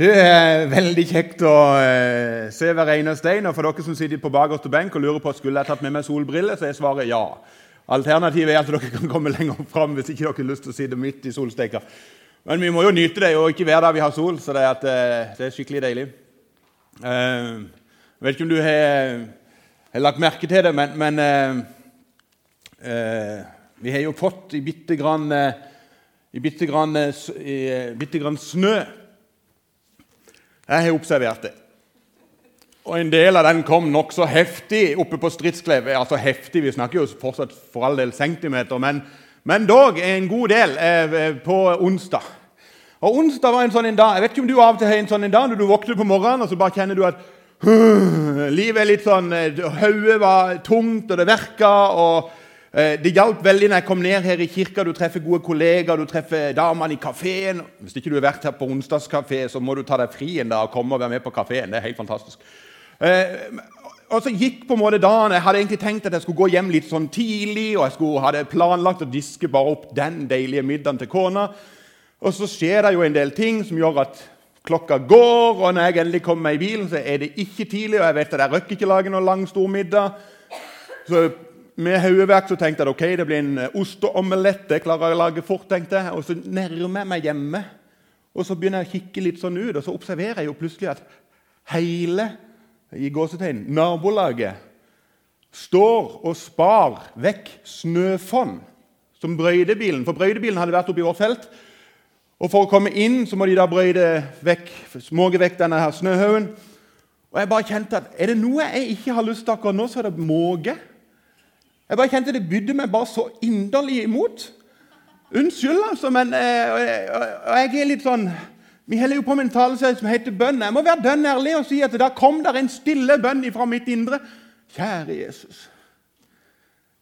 Det er veldig kjekt å eh, se hver eneste en. Og for dere som sitter på bakerste benk og lurer på skulle jeg tatt med meg solbriller, så er svaret ja. Alternativet er at dere kan komme lenger fram hvis ikke dere har lyst til å sitte midt i solsteika. Men vi må jo nyte det, og ikke hver dag vi har sol, så det er, at, eh, det er skikkelig deilig. Eh, jeg vet ikke om du har, har lagt merke til det, men, men eh, eh, vi har jo fått i bitte grann, eh, i bitte grann, i, bitte grann snø jeg har observert det. Og En del av den kom nokså heftig oppe på Stridsklev. Altså heftig, Vi snakker jo fortsatt for all del centimeter, men, men dog en god del eh, på onsdag. Og Onsdag var en sånn en dag, Jeg vet ikke om du av og til har en sånn en dag når du våkner på morgenen og så bare kjenner du at livet er litt sånn eh, Hodet var tungt, og det verka. og Eh, det hjalp veldig når jeg kom ned her i kirka. Du treffer gode kollegaer, du treffer damene i kafeen. Hvis ikke du har vært her på onsdagskafé, så må du ta deg fri en dag og komme og være med på kafeen. Det er helt fantastisk. Eh, og så gikk på en måte dagen. Jeg hadde egentlig tenkt at jeg skulle gå hjem litt sånn tidlig, og jeg skulle, hadde planlagt å diske bare opp den deilige middagen til kona. Og så skjer det jo en del ting som gjør at klokka går, og når jeg endelig kommer meg i bilen, så er det ikke tidlig, og jeg vet at jeg røkker ikke lage noen lang, stor middag. Så med hodeverk tenkte jeg ok, det blir en ost og omelett. Det klarer jeg å lage fort. tenkte jeg. Og så nærmer jeg meg hjemme, og så begynner jeg å kikke litt sånn ut. Og så observerer jeg jo plutselig at hele i gåsetegn, nabolaget står og spar vekk snøfonn som brøydebilen. For brøydebilen hadde vært oppe i vårt felt. Og For å komme inn så må de da brøyde vekk, småge vekk denne her snøhaugen. Og jeg bare kjente at er det noe jeg ikke har lyst til akkurat nå, så er det måke. Jeg bare kjente det bydde meg bare så inderlig imot. Unnskyld, altså, men eh, jeg er litt sånn Vi holder jo på med en taleserie som heter bønn. Jeg må være dønn ærlig og si at da kom der en stille bønn fra mitt indre. Kjære Jesus,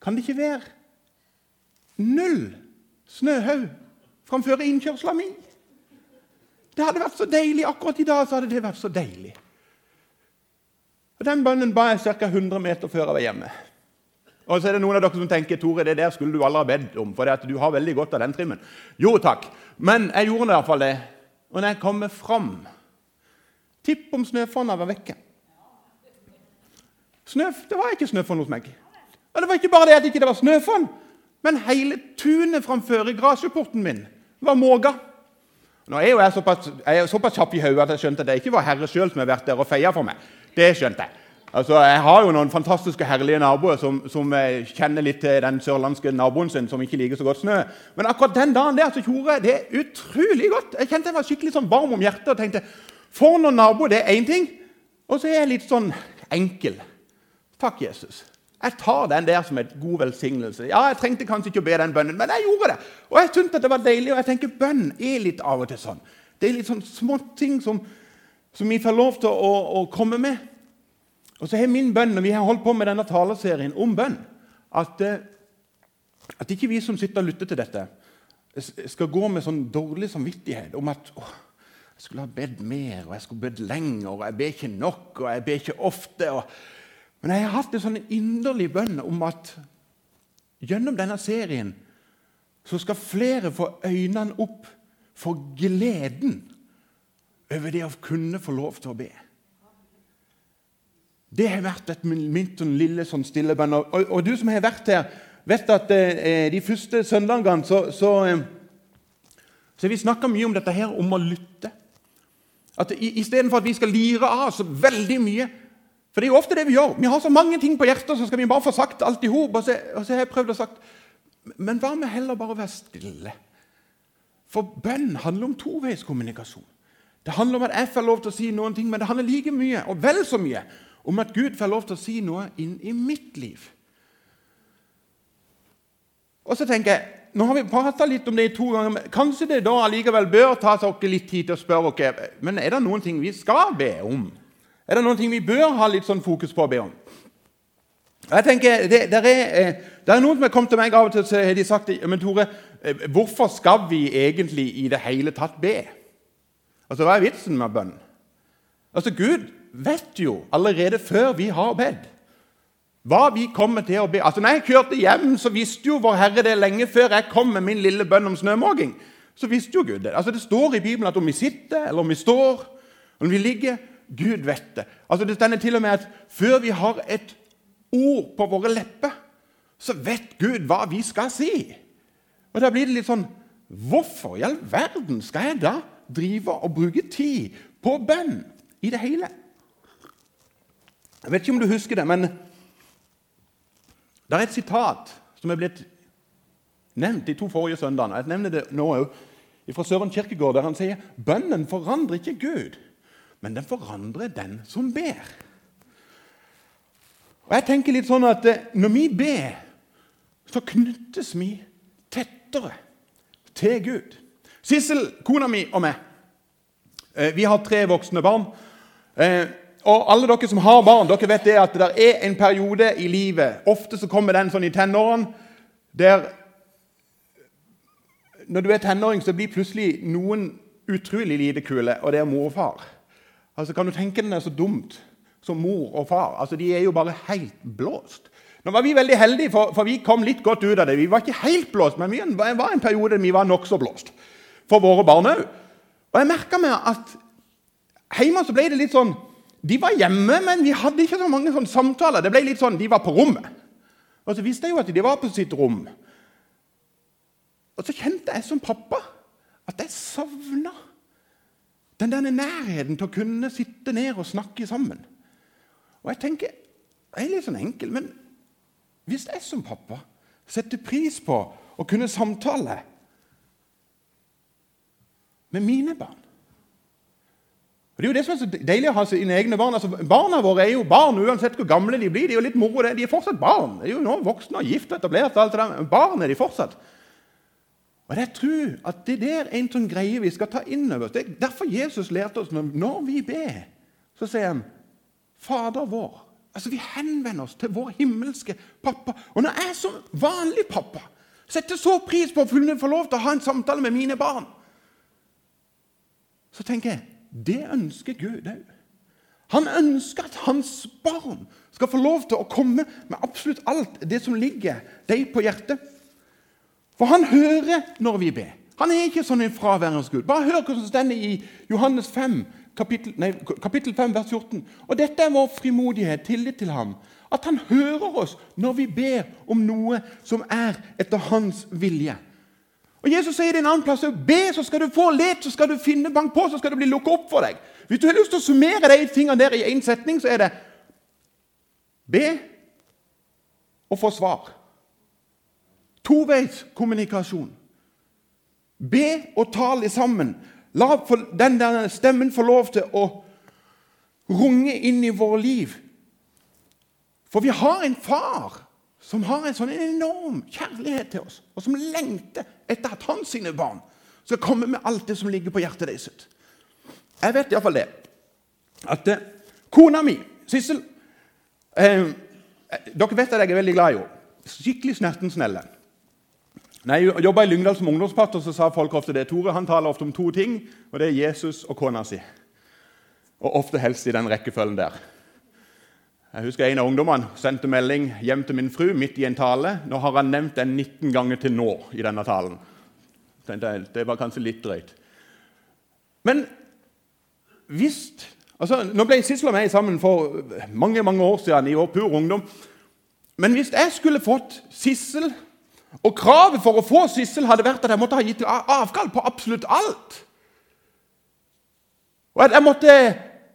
kan det ikke være null snøhaug framfor innkjørsla mi? Det hadde vært så deilig. Akkurat i dag så hadde det vært så deilig. Og Den bønnen ba jeg ca. 100 meter før jeg var hjemme. Og så er det noen av dere som tenker Tore, det der skulle du aldri ha bedt om. for du har veldig godt av den trimmen. Jo takk, men jeg gjorde i hvert fall det. Og når jeg kommer fram Tipp om snøfonna var vekke. Snøf, det var ikke snøfonn hos meg. Og det var ikke bare det at det ikke var snøfonn, men hele tunet framfor garasjeporten min var måga. Nå er jo jeg såpass, jeg er såpass kjapp i hodet at jeg skjønte at det ikke var Herre sjøl som har vært der og feia for meg. Det skjønte jeg. Altså, Jeg har jo noen fantastiske, herlige naboer som, som kjenner litt til den sørlandske naboen sin som ikke liker så godt snø. Men akkurat den dagen der så gjorde jeg det utrolig godt. Jeg kjente jeg var skikkelig sånn varm om hjertet og tenkte For noen naboer, det er én ting. Og så er jeg litt sånn enkel. Takk, Jesus. Jeg tar den der som en god velsignelse. Ja, Jeg trengte kanskje ikke å be den bønnen, men jeg gjorde det. Og jeg syntes det var deilig. Og jeg tenker bønn er litt av og til sånn. Det er litt sånn småting som, som vi får lov til å, å komme med. Og så har min bønn, og Vi har holdt på med denne taleserien om bønn. At, eh, at ikke vi som sitter og lytter til dette, skal gå med sånn dårlig samvittighet om at å, jeg skulle ha bedt mer, og jeg skulle bedt lenger, og jeg ber ikke nok, og jeg ber ikke ofte. Og... Men jeg har hatt en sånn inderlig bønn om at gjennom denne serien så skal flere få øynene opp for gleden over det å kunne få lov til å be. Det har vært et min sånn lille sånn stille bønn. Og, og, du som har vært her, vet at eh, de første søndagene så, så, eh, så vi snakka mye om dette her, om å lytte. At Istedenfor at vi skal lire av så veldig mye For det er jo ofte det vi gjør. Vi har så mange ting på hjertet, så skal vi bare få sagt alt i hop. Og, og, så har jeg prøvd å sagt Men hva med heller bare å være stille? For bønn handler om toveiskommunikasjon. Det handler om at jeg får lov til å si noen ting, men det handler like mye, og vel så mye, om at Gud får lov til å si noe inn i mitt liv. Og så tenker jeg, Nå har vi prata litt om det i to ganger, men kanskje det da allikevel bør ta dere litt tid til å spørre oss men er det noen ting vi skal be om. Er det noen ting vi bør ha litt sånn fokus på å be om? Jeg tenker, det, der er, eh, det er noen som har kommet til meg av og til så har de sagt men Tore, eh, hvorfor skal vi egentlig i det hele tatt be? Altså, Hva er vitsen med bønn? Altså, Gud vet jo allerede før vi har bedt, hva vi kommer til å be. Altså, når jeg kjørte hjem, så visste jo Vår Herre det lenge før jeg kom med min lille bønn om snømåking. Så visste jo Gud det. Altså, Det står i Bibelen at om vi sitter eller om vi står, om vi ligger Gud vet det. Altså Det stender til og med at før vi har et ord på våre lepper, så vet Gud hva vi skal si. Og Da blir det litt sånn Hvorfor i all verden skal jeg da drive og bruke tid på bønn i det hele? Jeg vet ikke om du husker det, men det er et sitat som er blitt nevnt de to forrige søndagene. Jeg nevner det nå òg, fra Søren Kirkegård, der han sier bønnen forandrer ikke Gud, men den forandrer den som ber. Og jeg tenker litt sånn at eh, Når vi ber, så knyttes vi tettere til Gud. Sissel, kona mi og meg, eh, vi har tre voksne barn. Og alle dere som har barn, dere vet det at det er en periode i livet Ofte så kommer den sånn i tenårene der Når du er tenåring, så blir plutselig noen utrolig lite kule, og det er mor og far. Altså, Kan du tenke deg så dumt som mor og far? Altså, De er jo bare helt blåst. Nå var vi veldig heldige, for, for, vi kom litt godt ut av det. Vi var ikke helt blåst, men vi var en periode vi var nokså blåst. For våre barn òg. Og jeg merka meg at hjemme så ble det litt sånn De var hjemme, men vi hadde ikke så mange sånne samtaler. Det ble litt sånn, De var på rommet. Og så visste jeg jo at de var på sitt rom. Og så kjente jeg som pappa at jeg savna den der nærheten til å kunne sitte ned og snakke sammen. Og jeg tenker, Jeg er litt sånn enkel, men hvis jeg som pappa setter pris på å kunne samtale med mine barn og Det er jo det som er så deilig å ha sine egne barn. Altså, barna våre er jo barn uansett hvor gamle de blir. De er jo litt moro, De er fortsatt barn. De er jo nå voksne og gift og etablert. og alt det der. Men barn er de fortsatt. Og Jeg tror at det der er en sånn greie vi skal ta inn over oss. Det er derfor Jesus lærte oss når, når vi ber, så sier han 'Fader vår'. Altså Vi henvender oss til vår himmelske pappa. Og når jeg som vanlig pappa setter så pris på å få lov til å ha en samtale med mine barn, så tenker jeg det ønsker Gud òg. Han ønsker at hans barn skal få lov til å komme med absolutt alt det som ligger deg på hjertet. For han hører når vi ber. Han er ikke sånn en fraværende Gud. Bare hør hva som står i Johannes 5, kapittel, nei, kapittel 5, vers 14. Og Dette er vår frimodighet, tillit til ham. At han hører oss når vi ber om noe som er etter hans vilje. Og Jesus sier det en annen plass be, så skal du få. Let, så skal du finne. Bank på, så skal det bli lukket opp for deg. Hvis du har lyst til å summere de tingene der i én setning, så er det be og få svar. Toveiskommunikasjon. Be og tale sammen. La den der stemmen få lov til å runge inn i våre liv. For vi har en far som har en sånn enorm kjærlighet til oss, og som lengter etter at hans sine barn skal komme med alt det som ligger på hjertet deres. Jeg vet iallfall det. At eh, kona mi, Sissel eh, Dere vet at jeg er veldig glad i henne. Skikkelig snerten snelle. Når jeg jobba i Lyngdal som ungdomspartner, så sa folk ofte det. Tore han taler ofte om to ting, og det er Jesus og kona si. Og ofte helst i den rekkefølgen der. Jeg husker En av ungdommene sendte melding hjem til min fru midt i en tale. Nå har han nevnt den 19 ganger til nå i denne talen. Det var kanskje litt drøyt. Men hvis altså, Nå ble Sissel og jeg sammen for mange mange år siden i vår pur ungdom. Men hvis jeg skulle fått Sissel og kravet for å få Sissel hadde vært at jeg måtte ha gitt avkall på absolutt alt. Og at jeg måtte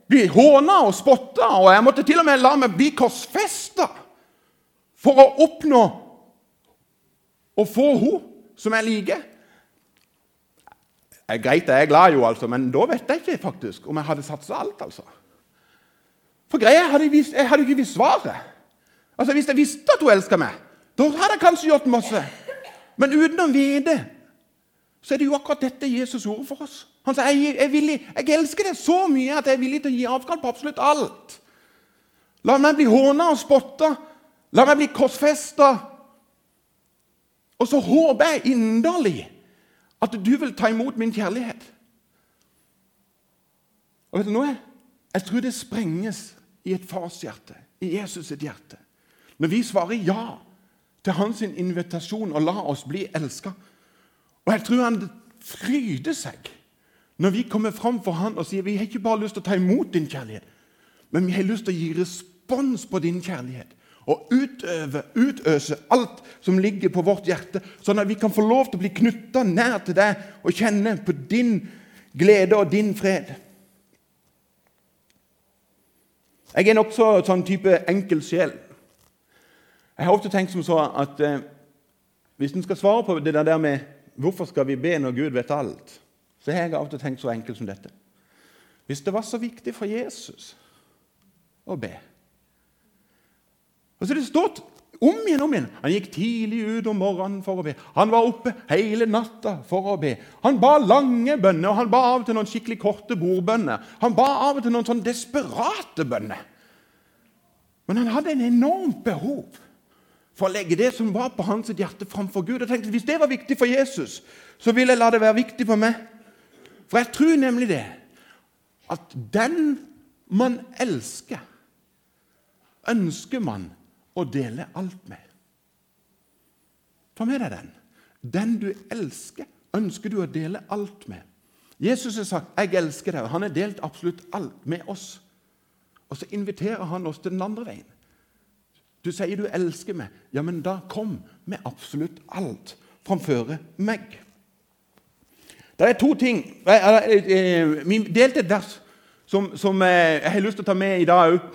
bli håna og spotta, og jeg måtte til og med la meg bli korsfesta for å oppnå å få henne som jeg liker. Det er greit, jeg er glad, jo, altså, men da vet jeg ikke faktisk om jeg hadde satsa alt. altså. For greia, jeg hadde, vist, jeg hadde ikke visst svaret. Altså, Hvis jeg visste at hun elska meg, da hadde jeg kanskje gjort masse. Men uten å vite så er det jo akkurat dette Jesus gjorde for oss. Han sa jeg, er villig, jeg elsker deg så mye at jeg er villig til å gi avkall på absolutt alt. La meg bli håna og spotta. La meg bli korsfesta. Og så håper jeg inderlig at du vil ta imot min kjærlighet. Og vet du noe? Jeg tror det sprenges i et fars hjerte, i Jesus sitt hjerte. Når vi svarer ja til hans invitasjon og la oss bli elska. Og jeg tror han fryder seg Når vi kommer fram for han og sier vi har ikke bare lyst til å ta imot din kjærlighet, men vi har lyst til å gi respons på din kjærlighet. Og utøve, utøse alt som ligger på vårt hjerte, sånn at vi kan få lov til å bli knytta nær til deg og kjenne på din glede og din fred. Jeg er nokså sånn type enkel sjel. Jeg har ofte tenkt som så at eh, hvis en skal svare på det der med hvorfor skal vi be når Gud vet alt, så har jeg av og til tenkt så enkelt som dette. Hvis det var så viktig for Jesus å be Og så Det stått om igjen om igjen. Han gikk tidlig ut om morgenen for å be. Han var oppe hele natta for å be. Han ba lange bønner, og han ba av og til noen skikkelig korte bordbønner. Han ba av og til noen sånn desperate bønner. Men han hadde en enormt behov for å legge det som var på hans hjerte, framfor Gud. Og tenkte, Hvis det var viktig for Jesus, så vil jeg la det være viktig for meg. For jeg tror nemlig det at den man elsker, ønsker man å dele alt med. Ta med deg den. Den du elsker, ønsker du å dele alt med. Jesus har sagt 'Jeg elsker deg'. og Han har delt absolutt alt med oss. Og så inviterer han oss til den andre veien. Du sier du elsker meg. Ja, men da kom med absolutt alt framføre meg. Det er to ting Vi delte et vers som, som jeg har lyst til å ta med i dag òg.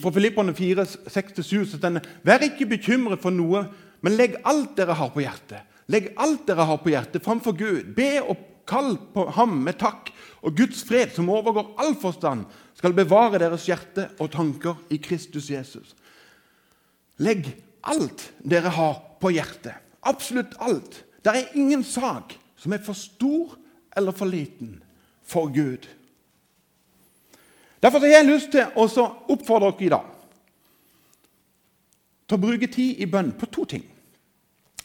Fra Filippene 4, 6-7 står det Vær ikke bekymret for noe, men legg alt dere har på hjertet. Legg alt dere har på hjertet, framfor Gud. Be og kall på ham med takk. Og Guds fred, som overgår all forstand, skal bevare deres hjerte og tanker i Kristus Jesus. Legg alt dere har på hjertet. Absolutt alt. Det er ingen sak som er for stor eller for liten for Gud. Derfor har jeg lyst til å oppfordre dere i dag til å bruke tid i bønn på to ting.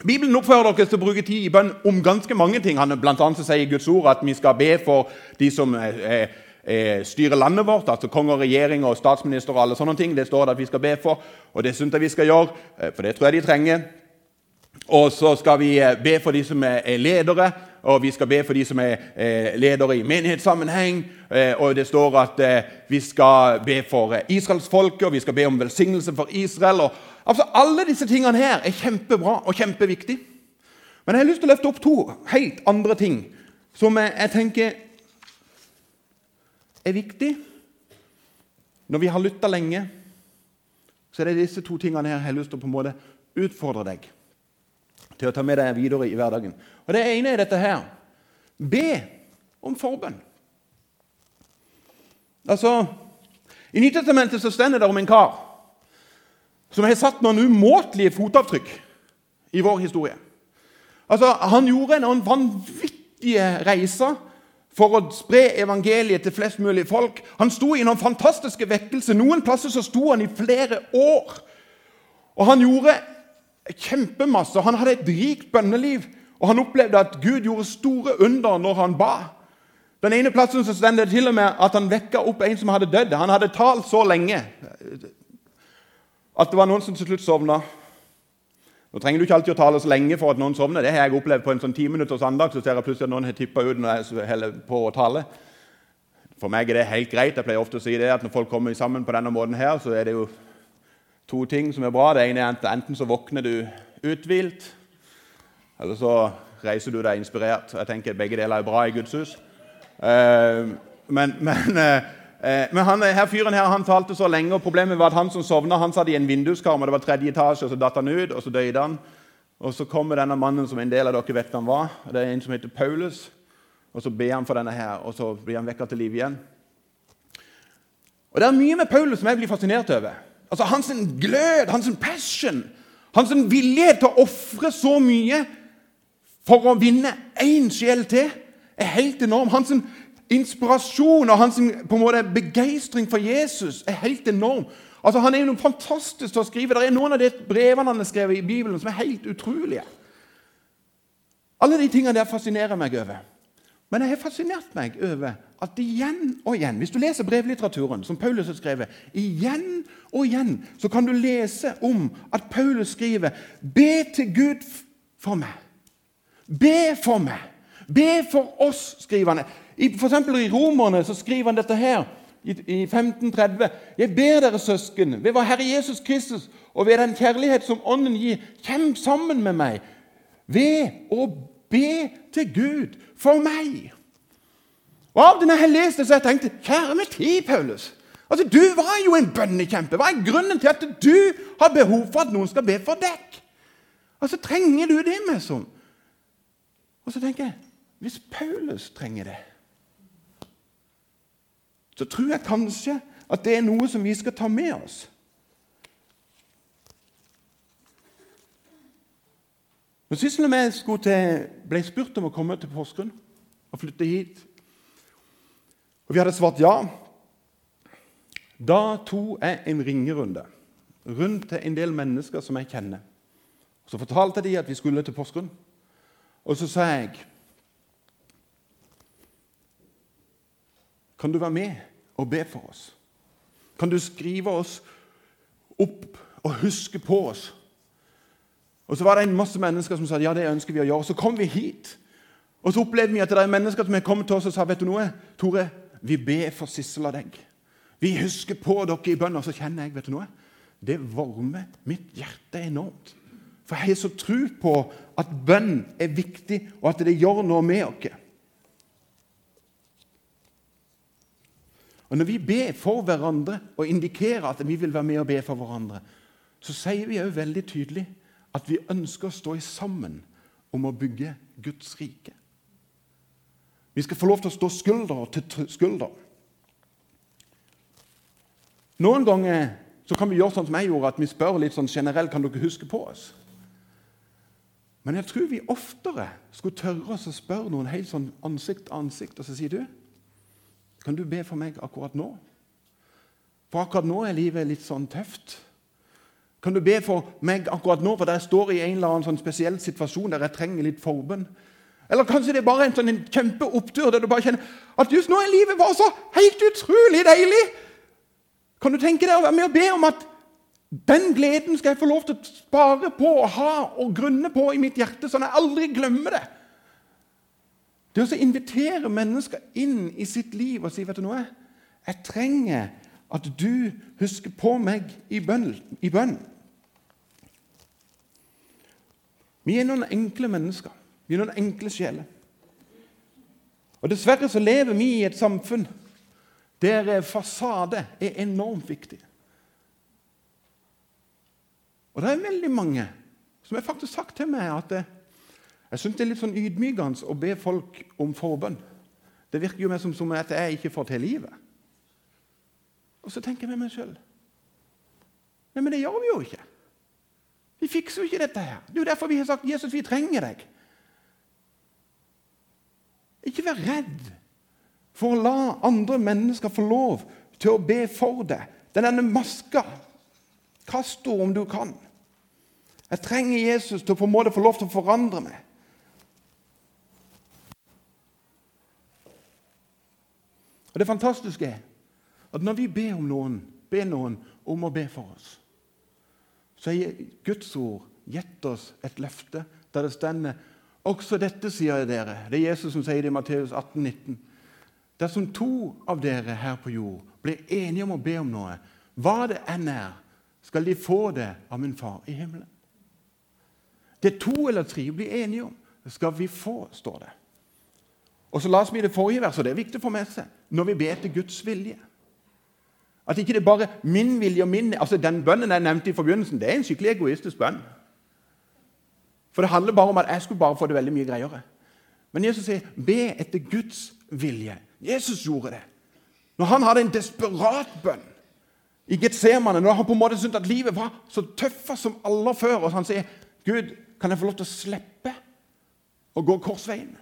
Bibelen oppfører dere til å bruke tid i bønn om ganske mange ting. Han blant annet sier i Guds ord at vi skal be for de som er, er, styrer landet vårt, altså konger, regjering og statsminister og alle sånne ting. Det står det at vi skal be for, og det syns jeg vi skal gjøre, eh, for det tror jeg de trenger. Og så skal vi eh, be for de som er ledere, og vi skal be for de som er eh, ledere i menighetssammenheng. Og det står at vi skal be for israelsfolket, og vi skal be om velsignelse for Israel. og Altså, Alle disse tingene her er kjempebra og kjempeviktig. Men jeg har lyst til å løfte opp to helt andre ting som jeg tenker er viktig. Når vi har lytta lenge, så er det disse to tingene her jeg har lyst til å på en måte utfordre deg til å ta med deg videre i hverdagen. Og Det ene er dette her. Be om forbønn. Altså, I Nytestamentet så stender det om en kar som har satt noen umåtelige fotavtrykk i vår historie. Altså, Han gjorde noen vanvittige reiser for å spre evangeliet til flest mulig folk. Han sto i noen fantastiske vekkelser. Noen plasser så sto han i flere år. Og han gjorde kjempemasse. Han hadde et rikt bønneliv, og han opplevde at Gud gjorde store under når han ba. Den ene plassen så stender det til og med at han vekka opp en som hadde dødd. Han hadde talt så lenge at det var noen som til slutt sovna. Nå trenger du ikke alltid å tale så lenge for at noen sovner. Det har jeg opplevd på en sånn ti minutters andag. Så ser jeg plutselig at noen har tippa ut når jeg holder på å tale. For meg er det helt greit. Jeg pleier ofte å si det, at når folk kommer sammen på denne måten her, så er det jo to ting som er bra. Det ene er at enten så våkner du uthvilt, eller så reiser du deg inspirert. Jeg tenker Begge deler er bra i Guds hus. Eh, men, men eh, Eh, men han, her fyren her, han talte så lenge, og problemet var at han som sovna, han satt i en vinduskarm, og det var tredje etasje, og så datt han ut, og så døde han. Og Så kommer denne mannen som en del av dere vet hvem var. Det er en som heter Paulus. Og Så ber han for denne her, og så blir han vekka til liv igjen. Og Det er mye med Paulus som jeg blir fascinert over. Altså Hans glød, hans passion, hans vilje til å ofre så mye for å vinne én sjel til, er helt enorm. Hans inspirasjon og hans på en måte, begeistring for Jesus er helt enorm. Altså, Han er jo noe fantastisk til å skrive. Det er noen av de brevene han har skrevet i Bibelen, som er helt utrolige. Alle de tingene der fascinerer meg over. Men jeg har fascinert meg over at igjen og igjen Hvis du leser brevlitteraturen, som Paulus har skrevet, igjen og igjen så kan du lese om at Paulus skriver Be til Gud for meg. Be for meg. Be for oss, skriver han. I, for eksempel i Romerne så skriver han dette her i, i 1530. Jeg ber dere, søsken, ved vår Herre Jesus Kristus og ved den kjærlighet som Ånden gir, kjem sammen med meg ved å be til Gud for meg. Og Av når jeg leste så jeg tenkte kjære min tid, Paulus. Altså, Du var jo en bønnekjempe. Hva er grunnen til at du har behov for at noen skal be for deg? Altså, Trenger du det sånn? Og så tenker jeg hvis Paulus trenger det, så tror jeg kanskje at det er noe som vi skal ta med oss. Men Sissel og vi til, ble spurt om å komme til Porsgrunn og flytte hit, og vi hadde svart ja, da tok jeg en ringerunde rundt til en del mennesker som jeg kjenner. Så fortalte de at vi skulle til Porsgrunn. Og så sa jeg Kan du være med og be for oss? Kan du skrive oss opp og huske på oss? Og Så var det en masse mennesker som sa ja, det ønsker vi å gjøre. Så kom vi hit. Og så opplevde vi at det er mennesker som er kommet til oss og sa vet du noe, Tore, vi ber for Sissel og deg. Vi husker på dere i bønn. Og så kjenner jeg vet du noe, det varmer mitt hjerte enormt. For jeg har så tro på at bønn er viktig, og at det gjør noe med oss. Og Når vi ber for hverandre og indikerer at vi vil være med og be for hverandre, så sier vi òg veldig tydelig at vi ønsker å stå sammen om å bygge Guds rike. Vi skal få lov til å stå skulder til skulder. Noen ganger så kan vi gjøre sånn som jeg gjorde, at vi spør litt sånn generelt kan dere huske på oss. Men jeg tror vi oftere skulle tørre oss å spørre noen helt sånn ansikt til ansikt og så sier du, kan du be for meg akkurat nå? For akkurat nå er livet litt sånn tøft. Kan du be for meg akkurat nå, for jeg står i en eller annen sånn spesiell situasjon der jeg trenger litt forbønn? Eller kanskje det er bare en sånn kjempeopptur der du bare kjenner at just nå er livet bare så helt utrolig deilig. Kan du tenke deg å være med og be om at den gleden skal jeg få lov til å spare på og ha og grunne på i mitt hjerte, sånn at jeg aldri glemmer det. Det å invitere mennesker inn i sitt liv og si vet du noe, jeg trenger at du husker på meg i bønn. I bønn. Vi er noen enkle mennesker. Vi er noen enkle sjeler. Og Dessverre så lever vi i et samfunn der fasade er enormt viktig. Og det er veldig mange som har faktisk sagt til meg at det, jeg syns det er litt sånn ydmykende å be folk om forbønn. Det virker jo mer som, som at jeg ikke får til livet. Og så tenker jeg med meg sjøl Nei, men det gjør vi jo ikke. Vi fikser jo ikke dette her. Det er jo derfor vi har sagt Jesus, vi trenger deg. Ikke vær redd for å la andre mennesker få lov til å be for deg. Denne maska, kast henne om du kan. Jeg trenger Jesus til å på en måte få lov til å forandre meg. Og Det fantastiske er at når vi ber om noen, ber noen om å be for oss, så har Guds ord gitt oss et løfte der det stender også dette sier jeg dere. Det er Jesus som sier det i Matteus 18, 19. Dersom to av dere her på jord blir enige om å be om noe, hva det enn er, skal de få det av min far i himmelen. Det to eller tre blir enige om, skal vi få, står det. Og så La oss vi det forrige verset, det er viktig for seg, når vi ber til Guds vilje. At ikke det bare min vilje og min altså Den bønnen jeg nevnte i forbindelsen, det er en skikkelig egoistisk bønn. For det handler bare om at jeg skulle bare få det veldig mye greiere. Men Jesus sier, 'Be etter Guds vilje'. Jesus gjorde det. Når han hadde en desperat bønn i Getsemane, når han på en måte syntes at livet var så tøffest som alle før, og han sier, 'Gud, kan jeg få lov til å slippe å gå korsveien?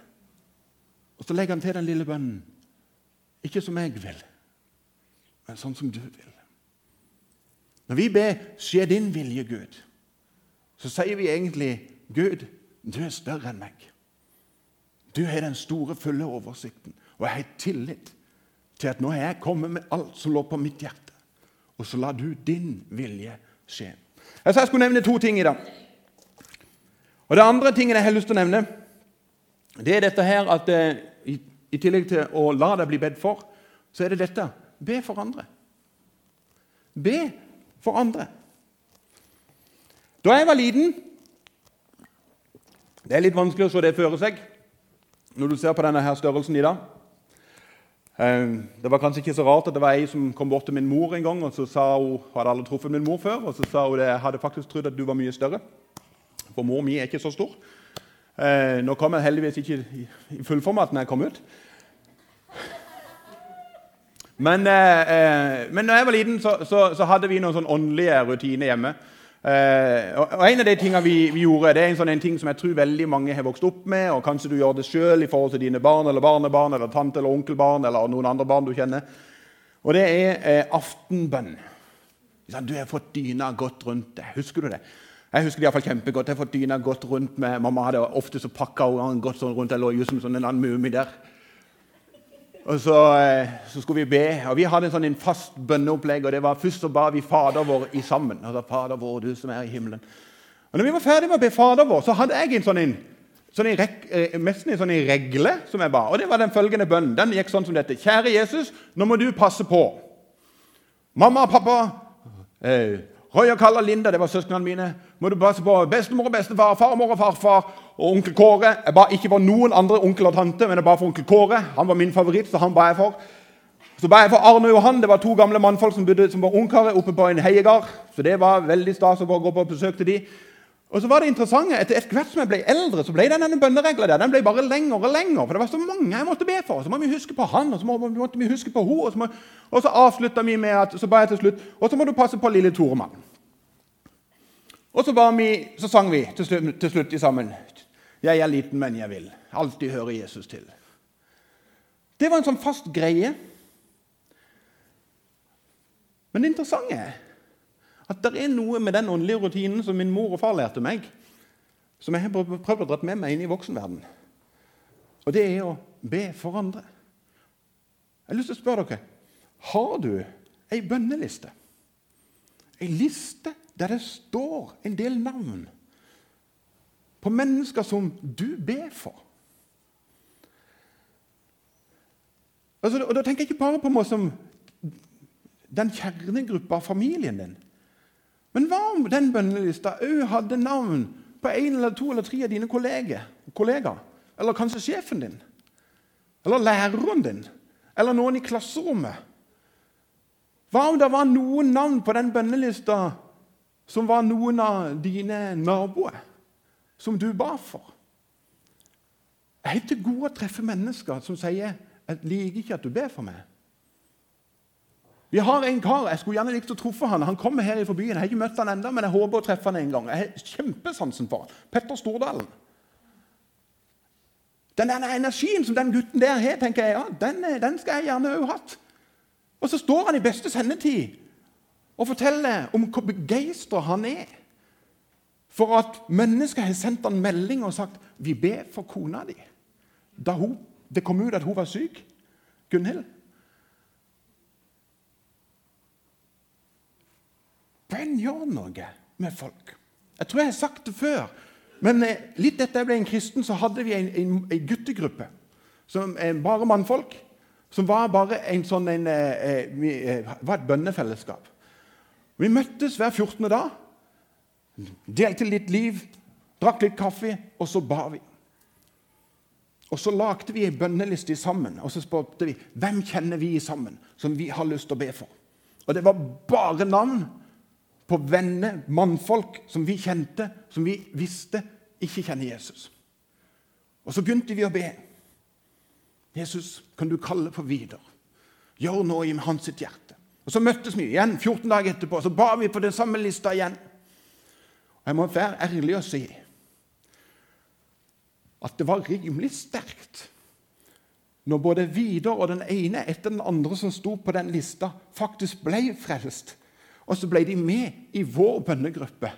Og så legger han til den lille bønnen. Ikke som jeg vil, men sånn som du vil. Når vi ber 'Skje din vilje, Gud', så sier vi egentlig 'Gud, du er større enn meg'. Du har den store, fulle oversikten, og jeg har tillit til at nå har jeg kommet med alt som lå på mitt hjerte. Og så lar du din vilje skje. Jeg sa jeg skulle nevne to ting i dag. Og Det andre tingen jeg har lyst til å nevne, det er dette her at eh, i, i tillegg til å la deg bli bedt for, så er det dette be for andre. Be for andre. Da jeg var liten Det er litt vanskelig å se det føre seg når du ser på denne her størrelsen i dag. Eh, det var kanskje ikke så rart at det var ei som kom bort til min mor en gang og så sa hun, hadde aldri truffet min mor før, og så sa hun at jeg hadde faktisk trodd at du var mye større. For mor mi er ikke så stor. Eh, nå kom jeg heldigvis ikke i fullformat når jeg kom ut. Men, eh, eh men når jeg var liten, så, så, så hadde vi noen sånn åndelige rutiner hjemme. Eh, og, En av de tingene vi, vi, gjorde, det er en sånn en ting som jeg tror veldig mange har vokst opp med. og Kanskje du gjør det sjøl i forhold til dine barn eller barnebarn eller tante eller onkelbarn eller noen andre barn du kjenner. Og det er eh, aftenbønn. Du har fått dyna godt rundt deg. Husker du det? Jeg husker det iallfall kjempegodt. Jeg har fått dyna godt rundt med Mamma hadde ofte så pakka hun godt sånn rundt. Jeg lå jo som sånn en annen mumie der. Og så, eh, så, skulle vi be. og Vi hadde en sånn en fast bønneopplegg. og det var Først så ba vi Fader vår i sammen. Altså, Fader vår, du som er i himmelen. Og når vi var ferdig med å be Fader vår, så hadde jeg en sånn en, sånn en, rek, eh, nesten en sånn en regle som jeg ba. Og det var den følgende bønnen. Den gikk sånn som dette. Kjære Jesus, nå må du passe på. Mamma og pappa eh, Roy og Kalle og Linda det var søsknene mine. Må du passe på Bestemor og bestefar, farmor og farfar og onkel Kåre. Jeg ba ikke for noen andre onkel og tante, men jeg ba for onkel Kåre. Han var min favoritt, så han ba jeg for. Så ba jeg for Arne Johan. Det var to gamle mannfolk som, bodde, som var ungkarer oppe på en heiegard. Så det var veldig stas å gå på besøk til de. Og så var det interessante, Etter hvert som jeg ble eldre, så ble denne bønneregla der, den ble bare lenger og lenger. For det var så mange jeg måtte be for. Så må vi huske på han, og så må, måtte vi huske på hun, Og så, må, så avslutta vi med at så ba jeg til slutt Og så må du passe på lille Toremann. Og så, vi, så sang vi til slutt, til slutt sammen. Jeg er liten, men jeg vil alltid høre Jesus til. Det var en sånn fast greie. Men det interessante er at det er noe med den åndelige rutinen som min mor og far lærte meg, som jeg har prøvd å dra med meg inn i voksenverden. Og det er å be for andre. Jeg har lyst til å spørre dere har du ei bønneliste. Ei liste der det står en del navn på mennesker som du ber for. Altså, og Da tenker jeg ikke bare på meg som den kjernegruppa av familien din. Men hva om den bønnelista òg hadde navn på en eller to eller tre av dine kolleger, kollegaer? Eller kanskje sjefen din? Eller læreren din? Eller noen i klasserommet? Hva om det var noen navn på den bønnelista som var noen av dine naboer, som du ba for? Jeg er til god å treffe mennesker som sier 'Jeg liker ikke at du ber for meg'. Vi har en kar, Jeg skulle gjerne likt å treffe han. Han kommer her i byen. Jeg har ikke møtt han enda, men jeg håper å treffe han en gang. Jeg har kjempesansen for han. Petter Stordalen. Den energien som den gutten der har, tenker jeg, ja, den, den skal jeg gjerne òg hatt. Og så står han i beste sendetid og forteller om hvor begeistra han er for at mennesker har sendt han melding og sagt 'Vi ber for kona di'. Da hun, det kom ut at hun var syk. Gunhild. Bønn gjør noe med folk. Jeg tror jeg har sagt det før. Men eh, litt etter jeg ble en kristen, så hadde vi en, en, en guttegruppe. Som er bare mannfolk. Som var bare en sånn en, eh, eh, var et bønnefellesskap. Vi møttes hver 14. dag. Delte litt liv, drakk litt kaffe, og så ba vi. Og Så lagde vi ei bønneliste sammen og så spurte vi hvem kjenner vi sammen som vi har lyst til å be for. Og Det var bare navn på venner, mannfolk, som vi kjente, som vi visste ikke kjenner Jesus. Og så begynte vi å be. Jesus, kan du kalle på Vidar? Gjør noe i hans hjerte. Og Så møttes vi igjen 14 dager etterpå, og så ba vi på den samme lista igjen. Jeg må være ærlig og si at det var rimelig sterkt når både Vidar og den ene etter den andre som sto på den lista, faktisk ble frelst og så ble de med i vår bønnegruppe.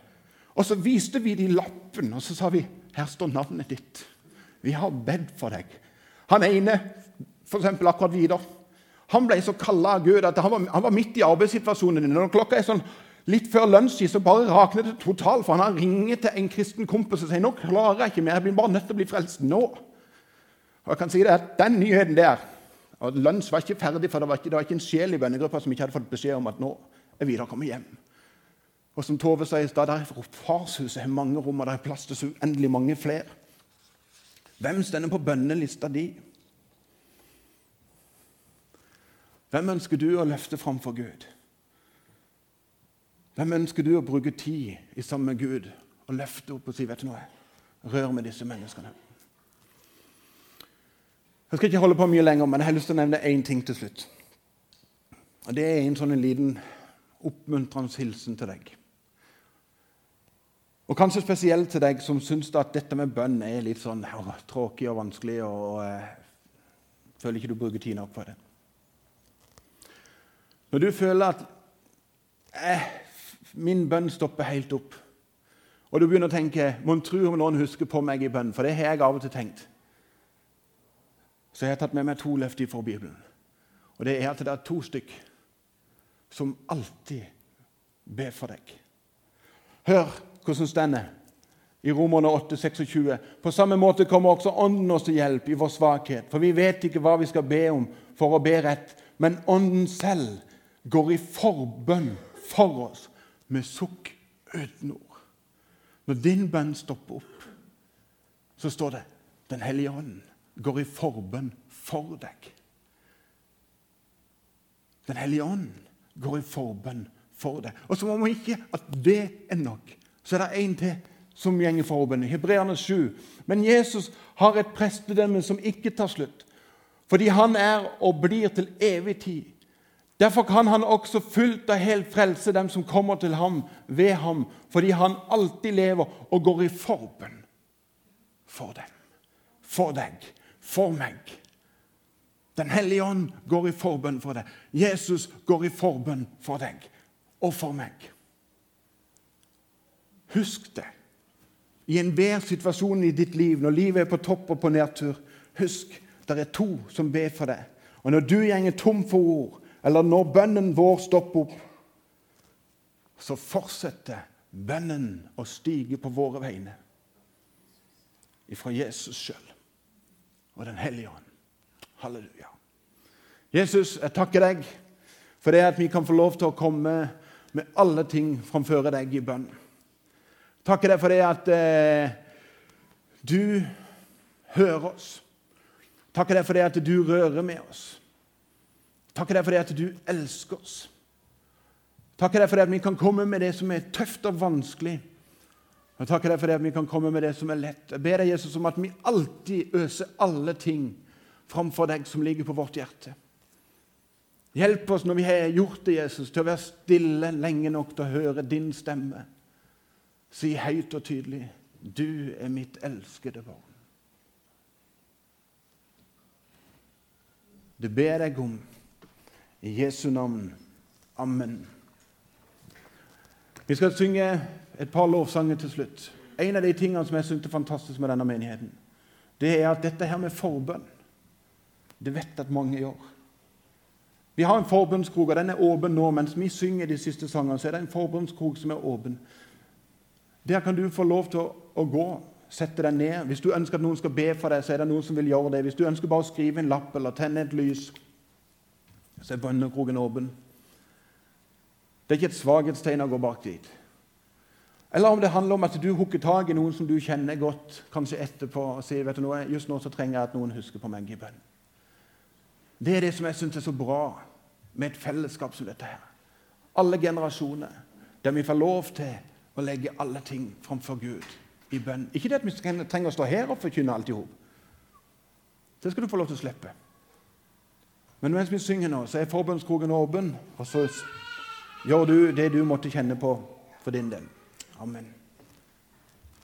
Og så viste vi de lappen, og så sa vi her står navnet ditt. Vi har bedt for deg. Han ene, f.eks. akkurat Vidar, han ble så kalla av Gud at han var, han var, midt i arbeidssituasjonen. Når klokka er sånn litt før lunsjtid, så bare rakner det totalt. For han har ringer til en kristen kompis og sier nå klarer jeg ikke mer, jeg blir bare nødt til å bli frelst nå. Og jeg kan si det at Den nyheten der og Lunsj var ikke ferdig, for det var ikke, det var ikke en sjel i bønnegruppa som ikke hadde fått beskjed om at nå er Vidar kommet hjem. Og som Tove sa i stad, farshuset har mange rom, og det er plass til så uendelig mange flere. Hvem stender på bønnelista di? Hvem ønsker du å løfte fram for Gud? Hvem ønsker du å bruke tid i sammen med Gud og løfte opp og si vet du noe, rør med disse menneskene? Jeg skal ikke holde på mye lenger, men jeg har lyst til å nevne én ting til slutt. Og Det er en sånn en liten oppmuntrende hilsen til deg. Og kanskje spesielt til deg som syns at dette med bønn er litt sånn å, tråkig og vanskelig, og, og eh, føler ikke du bruker tid nok på det. Når du føler at eh, min bønn stopper helt opp, og du begynner å tenke Mon tro om noen husker på meg i bønn, for det har jeg av og til tenkt. Så jeg har tatt med meg to løfter fra Bibelen. Og det er at det er to stykk som alltid ber for deg. Hør hvordan det er i Romerne 8, 26. På samme måte kommer også Ånden oss til hjelp i vår svakhet. For vi vet ikke hva vi skal be om for å be rett, men Ånden selv går i forbønn for oss med sukk uten ord. Når din bønn stopper opp, så står det Den hellige ånd går i forbønn for deg. Den hellige ånd går i forbønn for deg. Og som om ikke at det er nok, så er det en til som går i forbønn. Hebreerne 7. Men Jesus har et prestedømme som ikke tar slutt, fordi han er og blir til evig tid. Derfor kan han også fullt og helt frelse dem som kommer til ham ved ham, fordi han alltid lever og går i forbønn for dem. For deg. For meg. Den hellige ånd går i forbønn for deg. Jesus går i forbønn for deg og for meg. Husk det i enhver situasjon i ditt liv, når livet er på topp og på nedtur. Husk det er to som ber for deg. Og når du gjenger tom for ord, eller når bønnen vår stopper opp, så fortsetter bønnen å stige på våre vegne ifra Jesus sjøl og Den hellige ånd. Halleluja. Jesus, jeg takker deg for det at vi kan få lov til å komme med alle ting framfor deg i bønn. Takker deg for det at eh, du hører oss. Takker deg for det at du rører med oss. Takker deg for det at du elsker oss. Takker deg for det at vi kan komme med det som er tøft og vanskelig. Jeg takker deg for det at vi kan komme med det som er lett. Jeg ber deg, Jesus, om at vi alltid øser alle ting framfor deg som ligger på vårt hjerte. Hjelp oss når vi har gjort det, Jesus, til å være stille lenge nok til å høre din stemme. Si høyt og tydelig, 'Du er mitt elskede barn'. Det ber jeg om i Jesu navn. Amen. Vi skal synge et par lovsanger til slutt. En av de tingene som jeg syns er fantastisk med denne menigheten, det er at dette her med forbønn Det vet at mange gjør. Vi har en forbønnskrok, og den er åpen nå. Mens vi synger de siste sangene, så er det en forbønnskrok som er åpen. Der kan du få lov til å, å gå. Sette deg ned. Hvis du ønsker at noen skal be for deg, så er det noen som vil gjøre det. Hvis du ønsker bare å skrive en lapp eller tenne et lys, så er bønnekroken åpen. Det er ikke et svakhetstegn å gå bak dit. Eller om det handler om at du hooker tak i noen som du kjenner godt, kanskje etterpå, og sier vet du noe, just nå så trenger jeg at noen husker på meg i bønn. Det er det som jeg syns er så bra med et fellesskap som dette her. Alle generasjoner, der vi får lov til å legge alle ting framfor Gud i bønn. Ikke det at vi trenger å stå her og forkynne alt i hop. Det skal du få lov til å slippe. Men mens vi synger nå, så er forbønnskroken åpen, og så gjør du det du måtte kjenne på for din del. Amen.